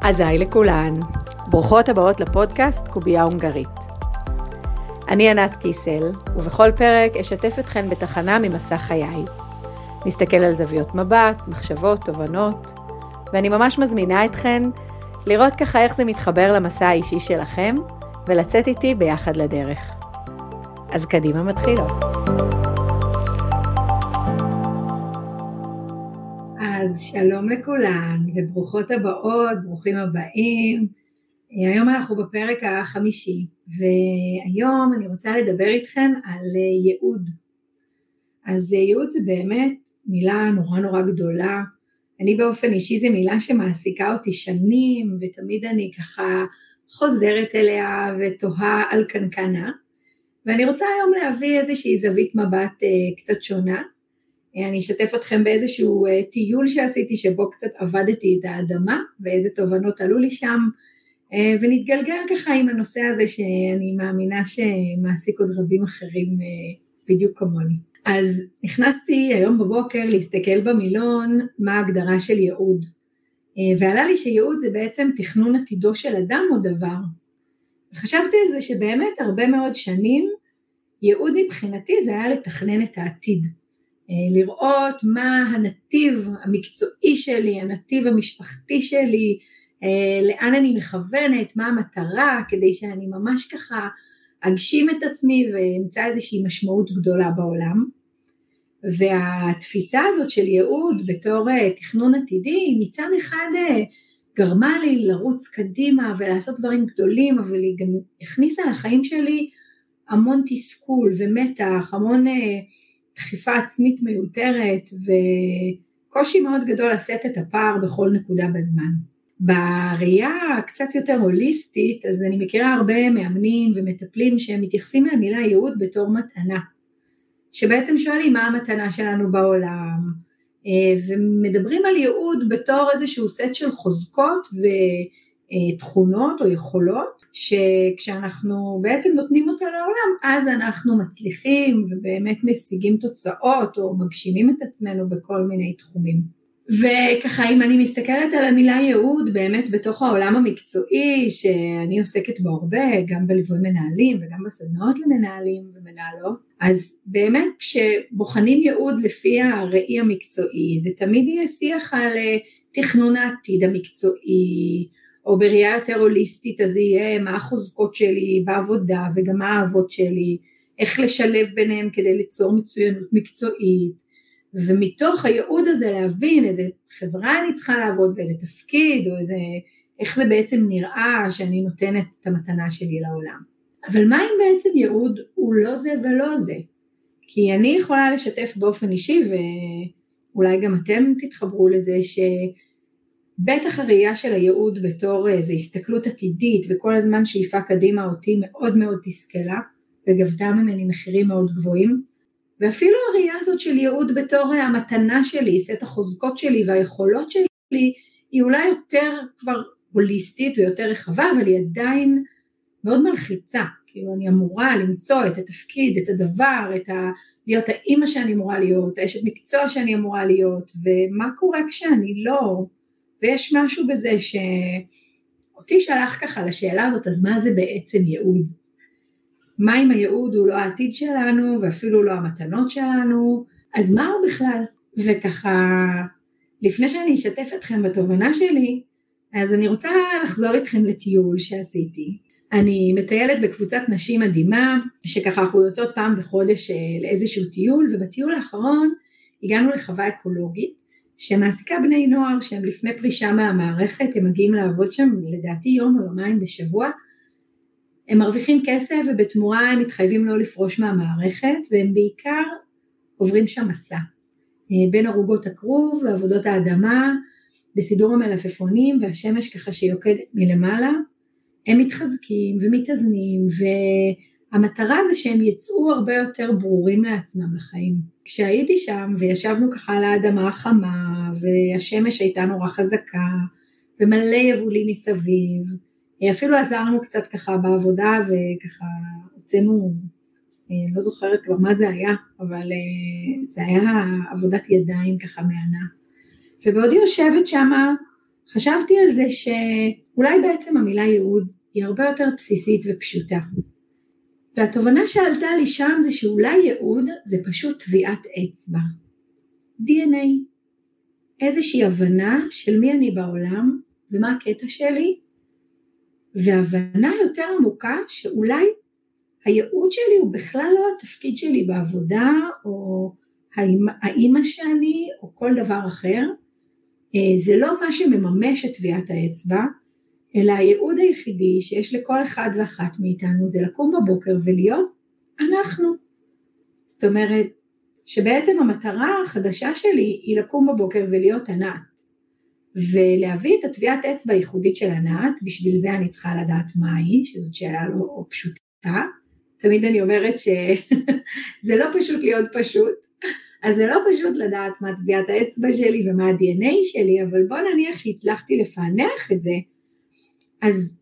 אז היי לכולן, ברוכות הבאות לפודקאסט קובייה הונגרית. אני ענת קיסל, ובכל פרק אשתף אתכן בתחנה ממסע חיי. נסתכל על זוויות מבט, מחשבות, תובנות, ואני ממש מזמינה אתכן לראות ככה איך זה מתחבר למסע האישי שלכם, ולצאת איתי ביחד לדרך. אז קדימה מתחילות. אז שלום לכולן, וברוכות הבאות, ברוכים הבאים. היום אנחנו בפרק החמישי, והיום אני רוצה לדבר איתכן על ייעוד. אז ייעוד זה באמת מילה נורא נורא גדולה. אני באופן אישי זו מילה שמעסיקה אותי שנים, ותמיד אני ככה חוזרת אליה ותוהה על קנקנה. ואני רוצה היום להביא איזושהי זווית מבט אה, קצת שונה. אה, אני אשתף אתכם באיזשהו אה, טיול שעשיתי שבו קצת עבדתי את האדמה ואיזה תובנות עלו לי שם אה, ונתגלגל ככה עם הנושא הזה שאני מאמינה שמעסיק עוד רבים אחרים בדיוק כמוני. אז נכנסתי היום בבוקר להסתכל במילון מה ההגדרה של ייעוד ועלה לי שייעוד זה בעצם תכנון עתידו של אדם או דבר. וחשבתי על זה שבאמת הרבה מאוד שנים ייעוד מבחינתי זה היה לתכנן את העתיד. אה, לראות מה הנתיב המקצועי שלי, הנתיב המשפחתי שלי, אה, לאן אני מכוונת, מה המטרה, כדי שאני ממש ככה אגשים את עצמי ואמצא איזושהי משמעות גדולה בעולם. והתפיסה הזאת של ייעוד בתור אה, תכנון עתידי מצד אחד גרמה לי לרוץ קדימה ולעשות דברים גדולים, אבל היא גם הכניסה לחיים שלי המון תסכול ומתח, המון דחיפה עצמית מיותרת וקושי מאוד גדול לשאת את הפער בכל נקודה בזמן. בראייה קצת יותר הוליסטית, אז אני מכירה הרבה מאמנים ומטפלים שהם מתייחסים למילה ייעוד בתור מתנה, שבעצם שואלים מה המתנה שלנו בעולם, אה, ומדברים על ייעוד בתור איזשהו סט של חוזקות ו... אה, תכונות או יכולות שכשאנחנו בעצם נותנים אותה לעולם אז אנחנו מצליחים ובאמת משיגים תוצאות או מגשימים את עצמנו בכל מיני תחומים. וככה אם אני מסתכלת על המילה ייעוד באמת בתוך העולם המקצועי שאני עוסקת בו הרבה גם בליווי מנהלים וגם בסדנאות למנהלים ומנהלות אז באמת כשבוחנים ייעוד לפי הראי המקצועי זה תמיד יהיה שיח על אה, תכנון העתיד המקצועי או בראייה יותר הוליסטית אז יהיה מה החוזקות שלי בעבודה וגם מה האהבות שלי, איך לשלב ביניהם כדי ליצור מצוינות מקצועית ומתוך הייעוד הזה להבין איזה חברה אני צריכה לעבוד ואיזה תפקיד או איזה, איך זה בעצם נראה שאני נותנת את המתנה שלי לעולם. אבל מה אם בעצם ייעוד הוא לא זה ולא זה? כי אני יכולה לשתף באופן אישי ואולי גם אתם תתחברו לזה ש... בטח הראייה של הייעוד בתור איזו הסתכלות עתידית וכל הזמן שאיפה קדימה אותי מאוד מאוד תסכלה וגבתה ממני מחירים מאוד גבוהים. ואפילו הראייה הזאת של ייעוד בתור המתנה שלי, סט החוזקות שלי והיכולות שלי היא אולי יותר כבר הוליסטית ויותר רחבה אבל היא עדיין מאוד מלחיצה. כאילו אני אמורה למצוא את התפקיד, את הדבר, את ה... להיות האימא שאני אמורה להיות, האשת מקצוע שאני אמורה להיות ומה קורה כשאני לא ויש משהו בזה שאותי שלח ככה לשאלה הזאת, אז מה זה בעצם ייעוד? מה אם הייעוד הוא לא העתיד שלנו ואפילו לא המתנות שלנו, אז מה הוא בכלל? וככה, לפני שאני אשתף אתכם בתובנה שלי, אז אני רוצה לחזור איתכם לטיול שעשיתי. אני מטיילת בקבוצת נשים מדהימה, שככה אנחנו יוצאות פעם בחודש אה, לאיזשהו טיול, ובטיול האחרון הגענו לחווה אקולוגית, שמעסיקה בני נוער שהם לפני פרישה מהמערכת, הם מגיעים לעבוד שם לדעתי יום או יומיים בשבוע, הם מרוויחים כסף ובתמורה הם מתחייבים לא לפרוש מהמערכת והם בעיקר עוברים שם מסע. אה, בין ערוגות הכרוב ועבודות האדמה בסידור המלפפונים והשמש ככה שיוקדת מלמעלה. הם מתחזקים ומתאזנים והמטרה זה שהם יצאו הרבה יותר ברורים לעצמם לחיים. כשהייתי שם וישבנו ככה על האדמה החמה והשמש הייתה נורא חזקה ומלא יבולים מסביב, אפילו עזרנו קצת ככה בעבודה וככה הוצאנו, אה, לא זוכרת כבר מה זה היה, אבל אה, זה היה עבודת ידיים ככה מהנה. ובעודי יושבת שמה חשבתי על זה שאולי בעצם המילה ייעוד היא הרבה יותר בסיסית ופשוטה. והתובנה שעלתה לי שם זה שאולי ייעוד זה פשוט טביעת אצבע. DNA. איזושהי הבנה של מי אני בעולם ומה הקטע שלי, והבנה יותר עמוקה שאולי הייעוד שלי הוא בכלל לא התפקיד שלי בעבודה או האימא שאני או כל דבר אחר, אה, זה לא מה שמממש את טביעת האצבע, אלא הייעוד היחידי שיש לכל אחד ואחת מאיתנו זה לקום בבוקר ולהיות אנחנו. זאת אומרת, שבעצם המטרה החדשה שלי היא לקום בבוקר ולהיות ענת. ולהביא את הטביעת אצבע הייחודית של ענת, בשביל זה אני צריכה לדעת מהי, שזאת שאלה לא פשוטה. תמיד אני אומרת שזה לא פשוט להיות פשוט, אז זה לא פשוט לדעת מה טביעת האצבע שלי ומה ה-DNA שלי, אבל בוא נניח שהצלחתי לפענח את זה, אז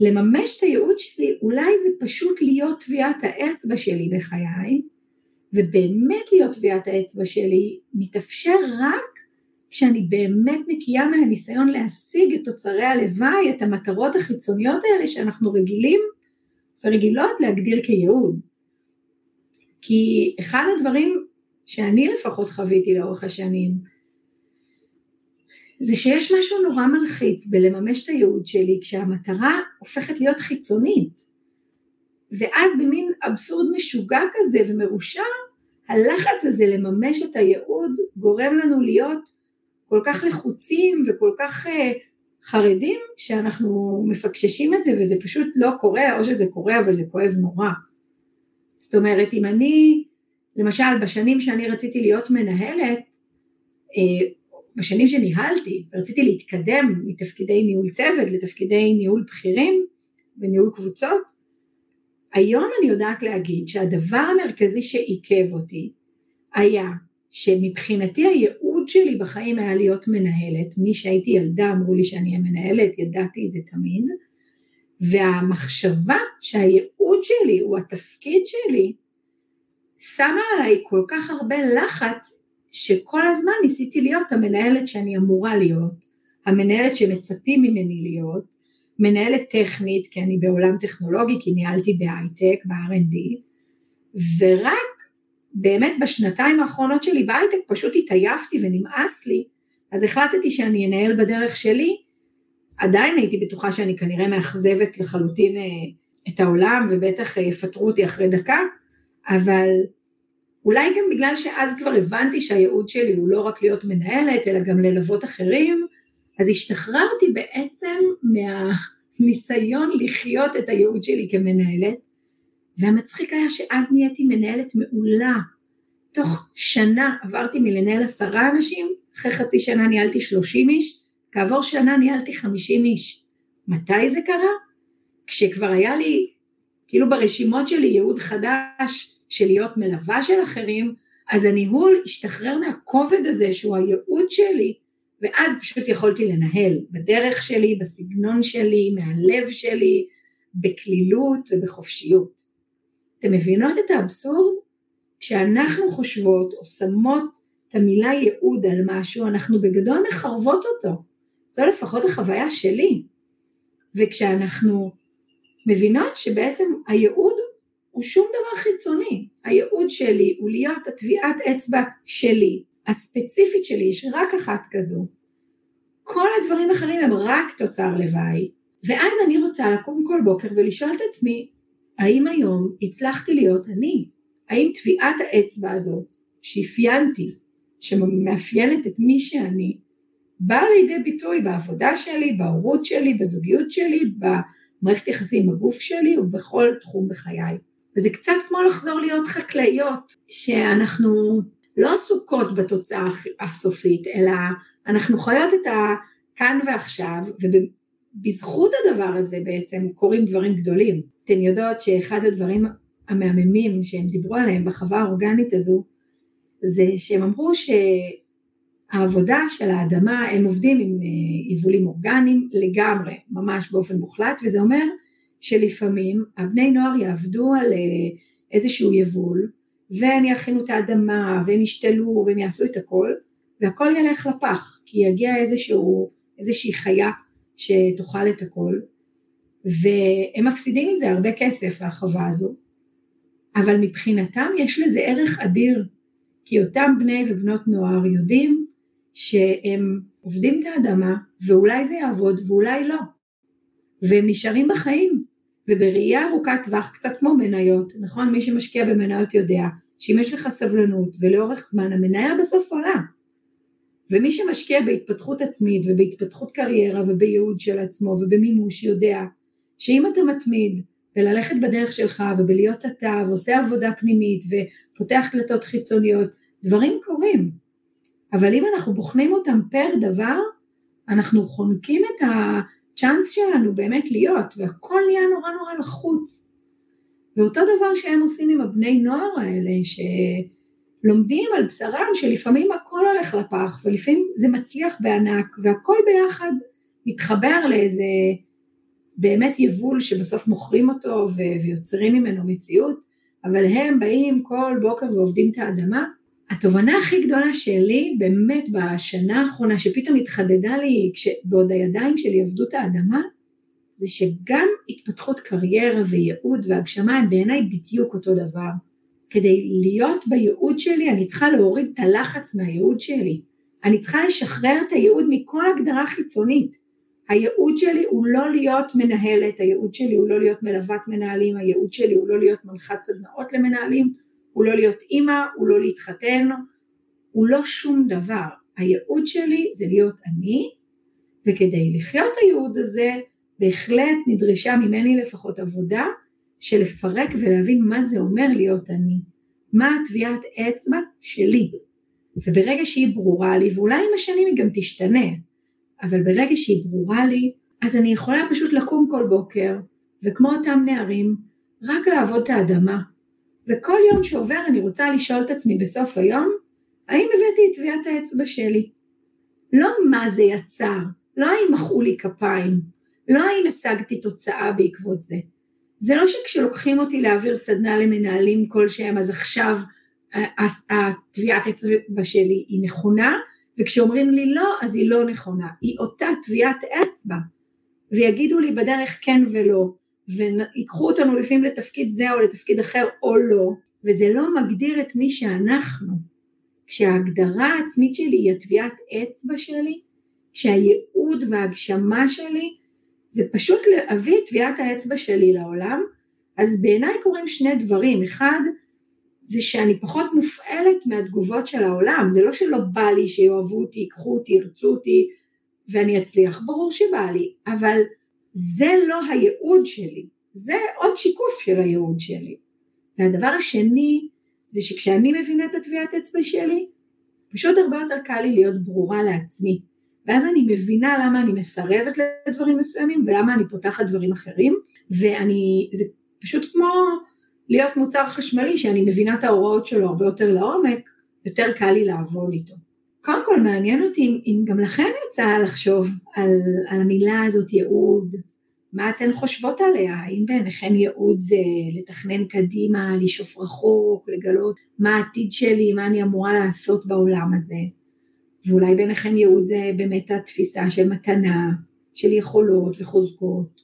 לממש את הייעוד שלי, אולי זה פשוט להיות טביעת האצבע שלי בחיי, ובאמת להיות טביעת האצבע שלי מתאפשר רק כשאני באמת נקייה מהניסיון להשיג את תוצרי הלוואי, את המטרות החיצוניות האלה שאנחנו רגילים ורגילות להגדיר כייעוד. כי אחד הדברים שאני לפחות חוויתי לאורך השנים, זה שיש משהו נורא מלחיץ בלממש את הייעוד שלי כשהמטרה הופכת להיות חיצונית. ואז במין אבסורד משוגע כזה ומרושע, הלחץ הזה לממש את הייעוד גורם לנו להיות כל כך לחוצים וכל כך uh, חרדים שאנחנו מפקששים את זה וזה פשוט לא קורה או שזה קורה אבל זה כואב נורא. זאת אומרת אם אני למשל בשנים שאני רציתי להיות מנהלת, uh, בשנים שניהלתי ורציתי להתקדם מתפקידי ניהול צוות לתפקידי ניהול בכירים וניהול קבוצות, היום אני יודעת להגיד שהדבר המרכזי שעיכב אותי היה שמבחינתי הייעוד שלי בחיים היה להיות מנהלת, מי שהייתי ילדה אמרו לי שאני אהיה מנהלת, ידעתי את זה תמיד, והמחשבה שהייעוד שלי הוא התפקיד שלי, שמה עליי כל כך הרבה לחץ שכל הזמן ניסיתי להיות המנהלת שאני אמורה להיות, המנהלת שמצפים ממני להיות, מנהלת טכנית כי אני בעולם טכנולוגי כי ניהלתי בהייטק, ב-R&D ורק באמת בשנתיים האחרונות שלי בהייטק פשוט התעייפתי ונמאס לי אז החלטתי שאני אנהל בדרך שלי עדיין הייתי בטוחה שאני כנראה מאכזבת לחלוטין אה, את העולם ובטח אה, יפטרו אותי אחרי דקה אבל אולי גם בגלל שאז כבר הבנתי שהייעוד שלי הוא לא רק להיות מנהלת אלא גם ללוות אחרים אז השתחררתי בעצם מהניסיון לחיות את הייעוד שלי כמנהלת, והמצחיק היה שאז נהייתי מנהלת מעולה. תוך שנה עברתי מלנהל עשרה אנשים, אחרי חצי שנה ניהלתי שלושים איש, כעבור שנה ניהלתי חמישים איש. מתי זה קרה? כשכבר היה לי, כאילו ברשימות שלי ייעוד חדש של להיות מלווה של אחרים, אז הניהול השתחרר מהכובד הזה שהוא הייעוד שלי, ואז פשוט יכולתי לנהל בדרך שלי, בסגנון שלי, מהלב שלי, בקלילות ובחופשיות. אתם מבינות את האבסורד? כשאנחנו חושבות או שמות את המילה ייעוד על משהו, אנחנו בגדול מחרבות אותו. זו לפחות החוויה שלי. וכשאנחנו מבינות שבעצם הייעוד הוא שום דבר חיצוני, הייעוד שלי הוא להיות הטביעת אצבע שלי, הספציפית שלי, יש רק אחת כזו. כל הדברים האחרים הם רק תוצר לוואי. ואז אני רוצה לקום כל בוקר ולשאול את עצמי, האם היום הצלחתי להיות אני? האם טביעת האצבע הזאת שאפיינתי, שמאפיינת את מי שאני, באה לידי ביטוי בעבודה שלי, בהורות שלי, בזוגיות שלי, במערכת יחסים עם הגוף שלי ובכל תחום בחיי. וזה קצת כמו לחזור להיות חקלאיות, שאנחנו לא עסוקות בתוצאה הסופית, אלא אנחנו חיות את הכאן ועכשיו, ובזכות הדבר הזה בעצם קורים דברים גדולים. אתן יודעות שאחד הדברים המהממים שהם דיברו עליהם בחווה האורגנית הזו, זה שהם אמרו שהעבודה של האדמה, הם עובדים עם אה, יבולים אורגניים לגמרי, ממש באופן מוחלט, וזה אומר שלפעמים הבני נוער יעבדו על אה, איזשהו יבול, והם יכינו את האדמה, והם ישתלו, והם יעשו את הכל, והכל ילך לפח, כי יגיע איזשהו איזושהי חיה שתאכל את הכל, והם מפסידים מזה הרבה כסף, ההחווה הזו, אבל מבחינתם יש לזה ערך אדיר, כי אותם בני ובנות נוער יודעים שהם עובדים את האדמה, ואולי זה יעבוד ואולי לא, והם נשארים בחיים, ובראייה ארוכת טווח, קצת כמו מניות, נכון? מי שמשקיע במניות יודע שאם יש לך סבלנות ולאורך זמן, המניה בסוף עולה. ומי שמשקיע בהתפתחות עצמית ובהתפתחות קריירה ובייעוד של עצמו ובמימוש יודע שאם אתה מתמיד בללכת בדרך שלך ובלהיות אתה ועושה עבודה פנימית ופותח דלתות חיצוניות, דברים קורים. אבל אם אנחנו בוחנים אותם פר דבר, אנחנו חונקים את הצ'אנס שלנו באמת להיות, והכל נהיה נורא נורא לחוץ. ואותו דבר שהם עושים עם הבני נוער האלה, שלומדים על בשרם שלפעמים הכל הולך לפח, ולפעמים זה מצליח בענק, והכל ביחד מתחבר לאיזה באמת יבול שבסוף מוכרים אותו ויוצרים ממנו מציאות, אבל הם באים כל בוקר ועובדים את האדמה. התובנה הכי גדולה שלי באמת בשנה האחרונה שפתאום התחדדה לי בעוד הידיים שלי עבדו את האדמה, זה שגם התפתחות קריירה וייעוד והגשמה הם בעיניי בדיוק אותו דבר. כדי להיות בייעוד שלי אני צריכה להוריד את הלחץ מהייעוד שלי. אני צריכה לשחרר את הייעוד מכל הגדרה חיצונית. הייעוד שלי הוא לא להיות מנהלת, הייעוד שלי הוא לא להיות מלוות מנהלים, הייעוד שלי הוא לא להיות מנחת סדנאות למנהלים, הוא לא להיות אימא, הוא לא להתחתן, הוא לא שום דבר. הייעוד שלי זה להיות אני, וכדי לחיות הייעוד הזה, בהחלט נדרשה ממני לפחות עבודה של לפרק ולהבין מה זה אומר להיות אני, מה הטביעת אצבע שלי. וברגע שהיא ברורה לי, ואולי עם השנים היא גם תשתנה, אבל ברגע שהיא ברורה לי, אז אני יכולה פשוט לקום כל בוקר, וכמו אותם נערים, רק לעבוד את האדמה. וכל יום שעובר אני רוצה לשאול את עצמי בסוף היום, האם הבאתי את טביעת האצבע שלי? לא מה זה יצר, לא האם מחאו לי כפיים, לא האם השגתי תוצאה בעקבות זה. זה לא שכשלוקחים אותי להעביר סדנה למנהלים כלשהם, אז עכשיו הטביעת אצבע שלי היא נכונה, וכשאומרים לי לא, אז היא לא נכונה, היא אותה טביעת אצבע, ויגידו לי בדרך כן ולא, ויקחו אותנו לפעמים לתפקיד זה או לתפקיד אחר או לא, וזה לא מגדיר את מי שאנחנו. כשההגדרה העצמית שלי היא הטביעת אצבע שלי, כשהייעוד וההגשמה שלי זה פשוט להביא את טביעת האצבע שלי לעולם, אז בעיניי קורים שני דברים, אחד זה שאני פחות מופעלת מהתגובות של העולם, זה לא שלא בא לי שיאהבו אותי, ייקחו אותי, ירצו אותי ואני אצליח, ברור שבא לי, אבל זה לא הייעוד שלי, זה עוד שיקוף של הייעוד שלי. והדבר השני זה שכשאני מבינה את הטביעת אצבע שלי, פשוט הרבה יותר קל לי להיות ברורה לעצמי. ואז אני מבינה למה אני מסרבת לדברים מסוימים ולמה אני פותחת דברים אחרים, ואני, זה פשוט כמו להיות מוצר חשמלי שאני מבינה את ההוראות שלו הרבה יותר לעומק, יותר קל לי לעבוד איתו. קודם כל מעניין אותי אם, גם לכם יצא לחשוב על, על המילה הזאת ייעוד, מה אתן חושבות עליה, האם בעיניכן ייעוד זה לתכנן קדימה, לשאוף רחוק, לגלות מה העתיד שלי, מה אני אמורה לעשות בעולם הזה, ואולי בעיניכם ייעוד זה באמת התפיסה של מתנה, של יכולות וחוזקות,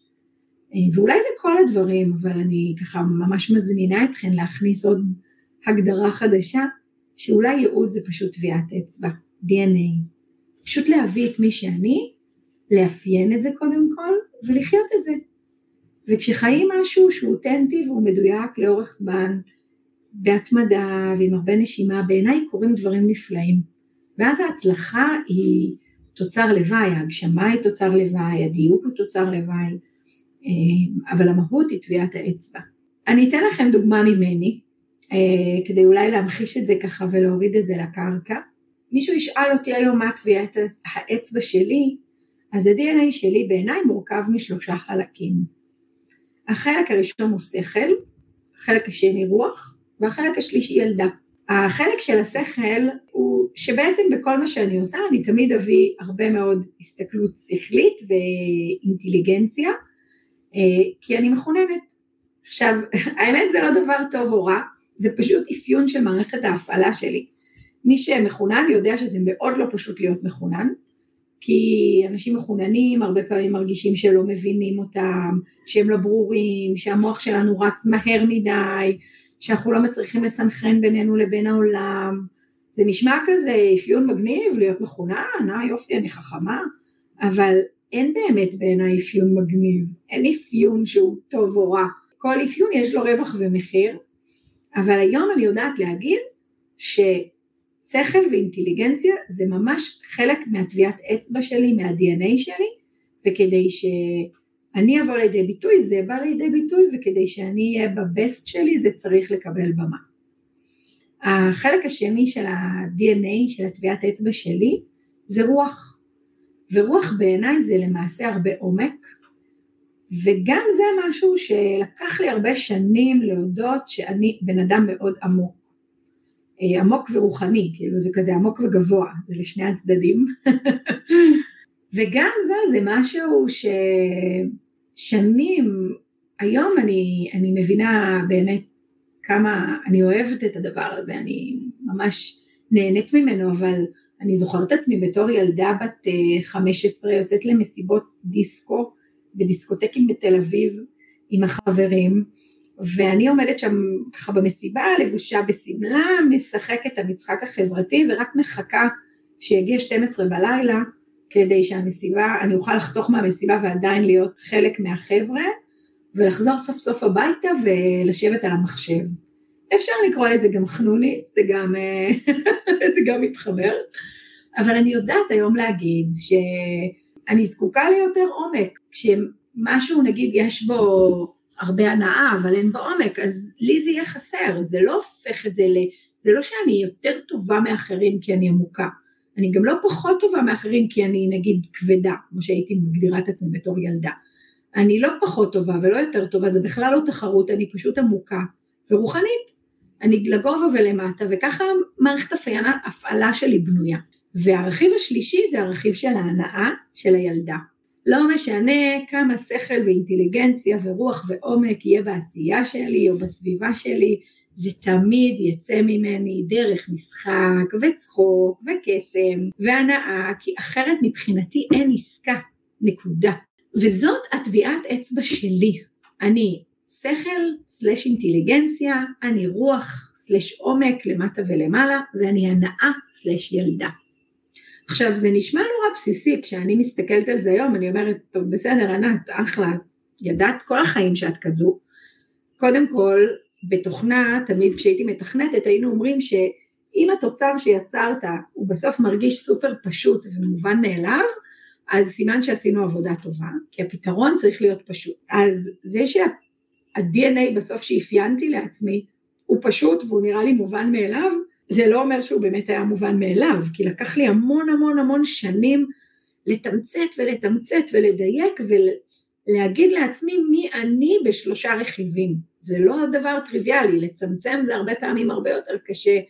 אה, ואולי זה כל הדברים, אבל אני ככה ממש מזמינה אתכם להכניס עוד הגדרה חדשה, שאולי ייעוד זה פשוט טביעת אצבע, DNA. זה פשוט להביא את מי שאני, לאפיין את זה קודם כל, ולחיות את זה. וכשחיים משהו שהוא אותנטי והוא מדויק לאורך זמן, בהתמדה ועם הרבה נשימה, בעיניי קורים דברים נפלאים. ואז ההצלחה היא תוצר לוואי, ההגשמה היא תוצר לוואי, הדיוק הוא תוצר לוואי, אה, אבל המהות היא טביעת האצבע. אני אתן לכם דוגמה ממני, אה, כדי אולי להמחיש את זה ככה ולהוריד את זה לקרקע. מישהו ישאל אותי היום מה טביעת האצבע שלי, אז ה-DNA שלי בעיניי מורכב משלושה חלקים. החלק הראשון הוא שכל, החלק השני רוח, והחלק השלישי ילדה. החלק של השכל הוא שבעצם בכל מה שאני עושה אני תמיד אביא הרבה מאוד הסתכלות שכלית ואינטליגנציה, אה, כי אני מכוננת. עכשיו, האמת זה לא דבר טוב או רע, זה פשוט אפיון של מערכת ההפעלה שלי. מי שמחונן יודע שזה מאוד לא פשוט להיות מחונן, כי אנשים מחוננים הרבה פעמים מרגישים שלא מבינים אותם, שהם לא ברורים, שהמוח שלנו רץ מהר מדי, שאנחנו לא מצליחים לסנכרן בינינו לבין העולם. זה נשמע כזה אפיון מגניב להיות מחונן, אה יופי אני חכמה, אבל אין באמת בעיניי אפיון מגניב, אין אפיון שהוא טוב או רע, כל אפיון יש לו רווח ומחיר, אבל היום אני יודעת להגיד ששכל ואינטליגנציה זה ממש חלק מהטביעת אצבע שלי, מה-DNA שלי, וכדי שאני אבוא לידי ביטוי זה בא לידי ביטוי, וכדי שאני אהיה בבסט שלי זה צריך לקבל במה. החלק השני של ה-DNA, של הטביעת אצבע שלי, זה רוח. ורוח בעיניי זה למעשה הרבה עומק, וגם זה משהו שלקח לי הרבה שנים להודות שאני בן אדם מאוד עמוק. אה, עמוק ורוחני, כאילו זה כזה עמוק וגבוה, זה לשני הצדדים. וגם זה, זה משהו ששנים, היום אני, אני מבינה באמת כמה אני אוהבת את הדבר הזה, אני ממש נהנית ממנו, אבל אני זוכרת עצמי בתור ילדה בת 15 אה, יוצאת למסיבות דיסקו בדיסקוטקים בתל אביב עם החברים, ואני עומדת שם ככה במסיבה לבושה בשמלה, משחקת את המשחק החברתי ורק מחכה שיגיע 12 בלילה כדי שהמסיבה, אני אוכל לחתוך מהמסיבה ועדיין להיות חלק מהחבר'ה ולחזור סוף סוף הביתה ולשבת על המחשב. אפשר לקרוא לזה גם חנונית, זה גם, אה, זה גם מתחבר, אבל אני יודעת היום להגיד שאני זקוקה ליותר עומק, כשמשהו נגיד יש בו הרבה הנאה אבל אין בו עומק, אז לי זה יהיה חסר, זה לא הופך את זה ל... זה לא שאני יותר טובה מאחרים כי אני עמוקה, אני גם לא פחות טובה מאחרים כי אני נגיד כבדה, כמו שהייתי מגדירה את עצמי בתור ילדה. אני לא פחות טובה ולא יותר טובה, זה בכלל לא תחרות, אני פשוט עמוקה ורוחנית. אני לגובה ולמטה, וככה מערכת ההפעלה שלי בנויה. והרכיב השלישי זה הרכיב של ההנאה של הילדה. לא משנה כמה שכל ואינטליגנציה ורוח ועומק יהיה בעשייה שלי או בסביבה שלי, זה תמיד יצא ממני דרך משחק וצחוק וקסם והנאה, כי אחרת מבחינתי אין עסקה, נקודה. וזאת הטביעת אצבע שלי. אני שכל סלש אינטליגנציה, אני רוח סלש עומק למטה ולמעלה, ואני הנאה סלש ילדה. עכשיו זה נשמע נורא בסיסי, כשאני מסתכלת על זה היום אני אומרת, טוב בסדר ענת, אחלה, ידעת כל החיים שאת כזו. קודם כל, בתוכנה, תמיד כשהייתי מתכנתת היינו אומרים שאם התוצר שיצרת הוא בסוף מרגיש סופר פשוט ומובן מאליו, אז סימן שעשינו עבודה טובה, כי הפתרון צריך להיות פשוט. אז זה שה-DNA בסוף שאפיינתי לעצמי הוא פשוט והוא נראה לי מובן מאליו, זה לא אומר שהוא באמת היה מובן מאליו, כי לקח לי המון המון המון שנים לתמצת ולתמצת ולדייק ולהגיד לעצמי מי אני בשלושה רכיבים. זה לא דבר טריוויאלי, לצמצם זה הרבה פעמים הרבה יותר קשה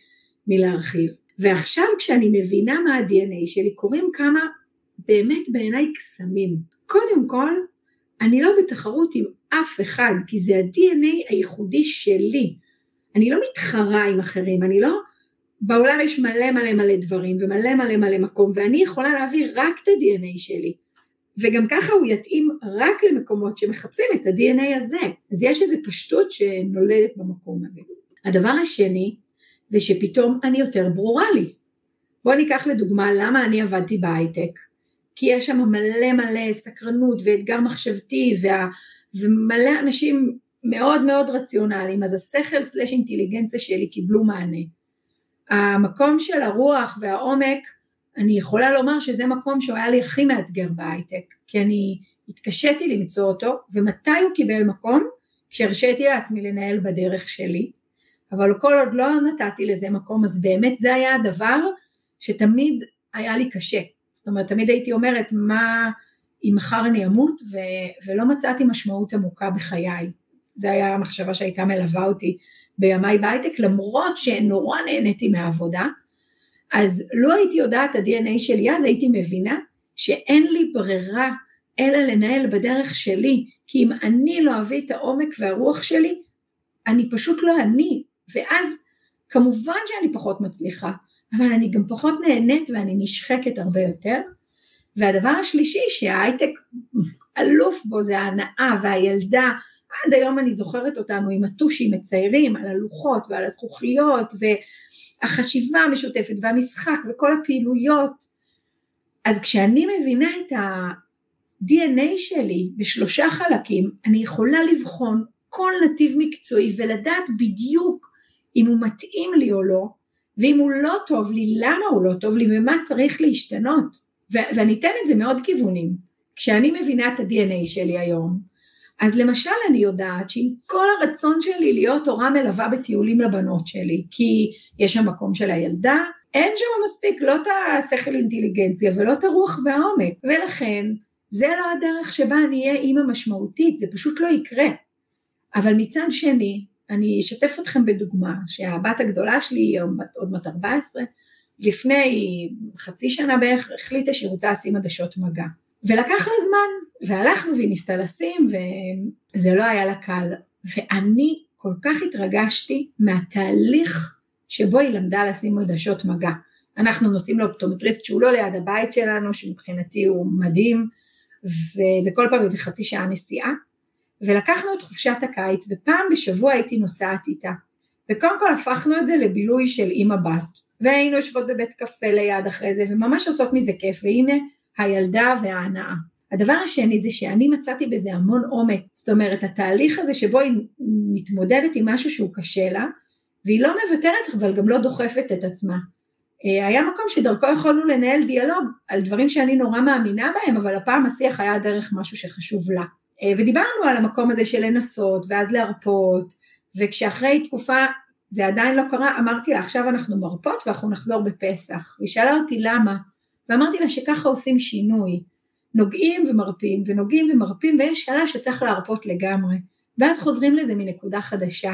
מלהרחיב. ועכשיו כשאני מבינה מה ה-DNA שלי, קורים כמה באמת בעיניי קסמים. קודם כל, אני לא בתחרות עם אף אחד, כי זה ה-DNA הייחודי שלי. אני לא מתחרה עם אחרים, אני לא... בעולם יש מלא מלא מלא דברים ומלא מלא מלא מקום, ואני יכולה להעביר רק את ה-DNA שלי. וגם ככה הוא יתאים רק למקומות שמחפשים את ה-DNA הזה. אז יש איזו פשטות שנולדת במקום הזה. הדבר השני, זה שפתאום אני יותר ברורה לי. בואו ניקח לדוגמה למה אני עבדתי בהייטק. כי יש שם מלא מלא סקרנות ואתגר מחשבתי וה, ומלא אנשים מאוד מאוד רציונליים, אז השכל סלש אינטליגנציה שלי קיבלו מענה. המקום של הרוח והעומק, אני יכולה לומר שזה מקום שהוא היה לי הכי מאתגר בהייטק, כי אני התקשיתי למצוא אותו, ומתי הוא קיבל מקום? כשהרשיתי לעצמי לנהל בדרך שלי, אבל כל עוד לא נתתי לזה מקום, אז באמת זה היה הדבר שתמיד היה לי קשה. זאת אומרת, תמיד הייתי אומרת, מה אם מחר אני אמות, ו- ולא מצאתי משמעות עמוקה בחיי. זו הייתה המחשבה שהייתה מלווה אותי בימיי בהייטק, למרות שנורא נהניתי מהעבודה, אז לא הייתי יודעת ה-DNA שלי אז, הייתי מבינה שאין לי ברירה אלא לנהל בדרך שלי, כי אם אני לא אביא את העומק והרוח שלי, אני פשוט לא אני, ואז כמובן שאני פחות מצליחה, אבל אני גם פחות נהנית ואני נשחקת הרבה יותר, והדבר השלישי שההייטק אלוף בו זה ההנאה והילדה, עד היום אני זוכרת אותנו עם הטושים מציירים על הלוחות ועל הזכוכיות והחשיבה המשותפת והמשחק וכל הפעילויות. אז כשאני מבינה את ה-DNA שלי בשלושה חלקים, אני יכולה לבחון כל נתיב מקצועי ולדעת בדיוק אם הוא מתאים לי או לא, ואם הוא לא טוב לי, למה הוא לא טוב לי ומה צריך להשתנות. ו- ואני אתן את זה מעוד כיוונים. כשאני מבינה את ה-DNA שלי היום, אז למשל אני יודעת שעם כל הרצון שלי להיות הורה מלווה בטיולים לבנות שלי, כי יש שם מקום של הילדה, אין שם מספיק לא את השכל אינטליגנציה ולא את הרוח והעומק, ולכן זה לא הדרך שבה אני אהיה אימא משמעותית, זה פשוט לא יקרה. אבל מצד שני, אני אשתף אתכם בדוגמה שהבת הגדולה שלי, היא עוד מעט 14, לפני חצי שנה בערך החליטה שהיא רוצה לשים עדשות מגע. ולקח לה זמן, והלכנו והיא ניסתה לשים, וזה לא היה לה קל. ואני כל כך התרגשתי מהתהליך שבו היא למדה לשים עדשות מגע. אנחנו נוסעים לאופטומטריסט שהוא לא ליד הבית שלנו, שמבחינתי הוא מדהים, וזה כל פעם איזה חצי שעה נסיעה. ולקחנו את חופשת הקיץ, ופעם בשבוע הייתי נוסעת איתה. וקודם כל הפכנו את זה לבילוי של אימא בת. והיינו יושבות בבית קפה ליד אחרי זה, וממש עושות מזה כיף, והנה הילדה וההנאה. הדבר השני זה שאני מצאתי בזה המון עומק, זאת אומרת התהליך הזה שבו היא מתמודדת עם משהו שהוא קשה לה, והיא לא מוותרת אבל גם לא דוחפת את עצמה. אה, היה מקום שדרכו יכולנו לנהל דיאלוג על דברים שאני נורא מאמינה בהם, אבל הפעם השיח היה דרך משהו שחשוב לה. אה, ודיברנו על המקום הזה של לנסות, ואז להרפות, וכשאחרי תקופה זה עדיין לא קרה, אמרתי לה עכשיו אנחנו מרפות ואנחנו נחזור בפסח. היא שאלה אותי למה, ואמרתי לה שככה עושים שינוי. נוגעים ומרפים ונוגעים ומרפים ויש שלב שצריך להרפות לגמרי, ואז חוזרים לזה מנקודה חדשה.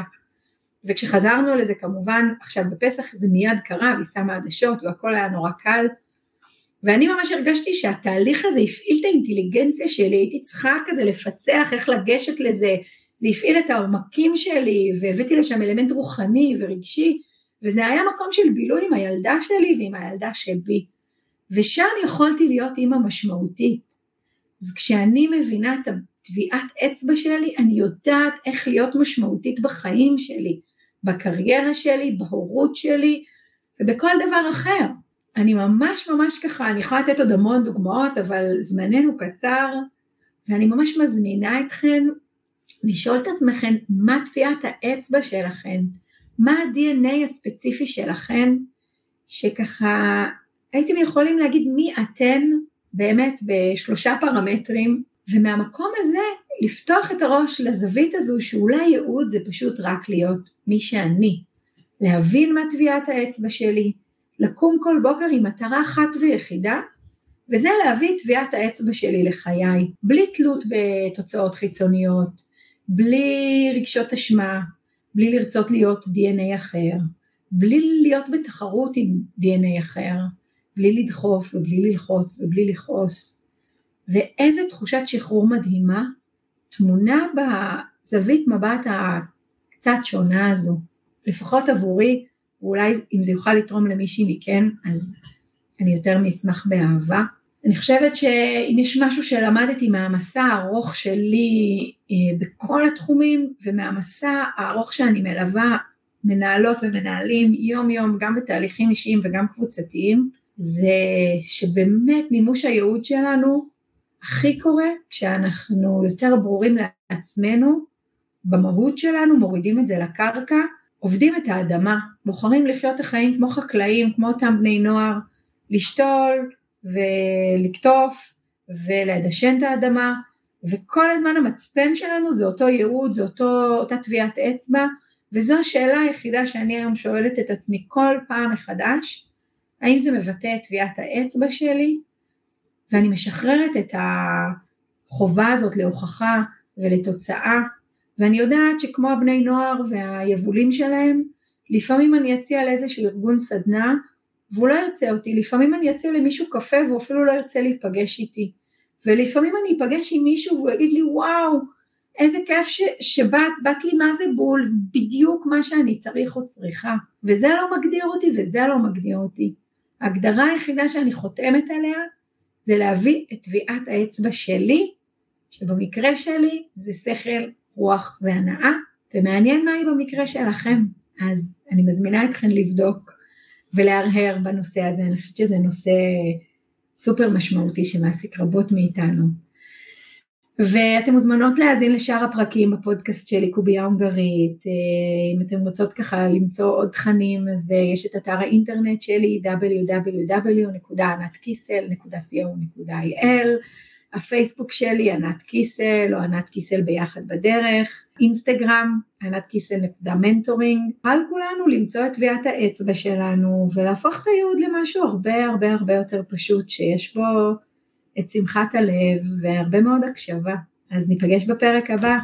וכשחזרנו לזה כמובן, עכשיו בפסח זה מיד קרה והיא שמה עדשות והכל היה נורא קל, ואני ממש הרגשתי שהתהליך הזה הפעיל את האינטליגנציה שלי, הייתי צריכה כזה לפצח איך לגשת לזה, זה הפעיל את העומקים שלי והבאתי לשם אלמנט רוחני ורגשי, וזה היה מקום של בילוי עם הילדה שלי ועם הילדה שבי. ושם יכולתי להיות אימא משמעותית. אז כשאני מבינה את הטביעת אצבע שלי, אני יודעת איך להיות משמעותית בחיים שלי, בקריירה שלי, בהורות שלי ובכל דבר אחר. אני ממש ממש ככה, אני יכולה לתת עוד המון דוגמאות, אבל זמננו קצר, ואני ממש מזמינה אתכן לשאול את עצמכם מה טביעת האצבע שלכם, מה ה-DNA הספציפי שלכם, שככה הייתם יכולים להגיד מי אתן באמת בשלושה פרמטרים, ומהמקום הזה לפתוח את הראש לזווית הזו שאולי ייעוד זה פשוט רק להיות מי שאני, להבין מה טביעת האצבע שלי, לקום כל בוקר עם מטרה אחת ויחידה, וזה להביא את טביעת האצבע שלי לחיי, בלי תלות בתוצאות חיצוניות, בלי רגשות אשמה, בלי לרצות להיות DNA אחר, בלי להיות בתחרות עם DNA אחר, בלי לדחוף ובלי ללחוץ ובלי לכעוס. ואיזה תחושת שחרור מדהימה תמונה בזווית מבט הקצת שונה הזו, לפחות עבורי, ואולי אם זה יוכל לתרום למישהי מכן, אז אני יותר מאשמח באהבה. אני חושבת שאם יש משהו שלמדתי מהמסע הארוך שלי אה, בכל התחומים ומהמסע הארוך שאני מלווה מנהלות ומנהלים יום יום גם בתהליכים אישיים וגם קבוצתיים זה שבאמת מימוש הייעוד שלנו הכי קורה כשאנחנו יותר ברורים לעצמנו במהות שלנו, מורידים את זה לקרקע, עובדים את האדמה, בוחרים לחיות את החיים כמו חקלאים, כמו אותם בני נוער, לשתול, ולקטוף ולדשן את האדמה וכל הזמן המצפן שלנו זה אותו ייעוד, זה אותו, אותה טביעת אצבע וזו השאלה היחידה שאני היום שואלת את עצמי כל פעם מחדש, האם זה מבטא את טביעת האצבע שלי? ואני משחררת את החובה הזאת להוכחה ולתוצאה ואני יודעת שכמו הבני נוער והיבולים שלהם, לפעמים אני אציע לאיזשהו ארגון סדנה והוא לא ירצה אותי, לפעמים אני אציע למישהו קפה והוא אפילו לא ירצה להיפגש איתי, ולפעמים אני אפגש עם מישהו והוא יגיד לי וואו, איזה כיף ש, שבאת, באת לי מה זה בול, זה בדיוק מה שאני צריך או צריכה, וזה לא מגדיר אותי וזה לא מגדיר אותי. ההגדרה היחידה שאני חותמת עליה זה להביא את טביעת האצבע שלי, שבמקרה שלי זה שכל, רוח והנאה, ומעניין מה היא במקרה שלכם. אז אני מזמינה אתכם לבדוק ולהרהר בנושא הזה, אני חושבת שזה נושא סופר משמעותי שמעסיק רבות מאיתנו. ואתן מוזמנות להאזין לשאר הפרקים בפודקאסט שלי קובייה הונגרית, אה, אם אתן רוצות ככה למצוא עוד תכנים אז אה, יש את אתר האינטרנט שלי www.ענתקיסל.co.il הפייסבוק שלי ענת קיסל או ענת קיסל ביחד בדרך, אינסטגרם ענת קיסל נקודה mentoring, על כולנו למצוא את טביעת האצבע שלנו ולהפוך את הייעוד למשהו הרבה הרבה הרבה יותר פשוט שיש בו את שמחת הלב והרבה מאוד הקשבה. אז ניפגש בפרק הבא.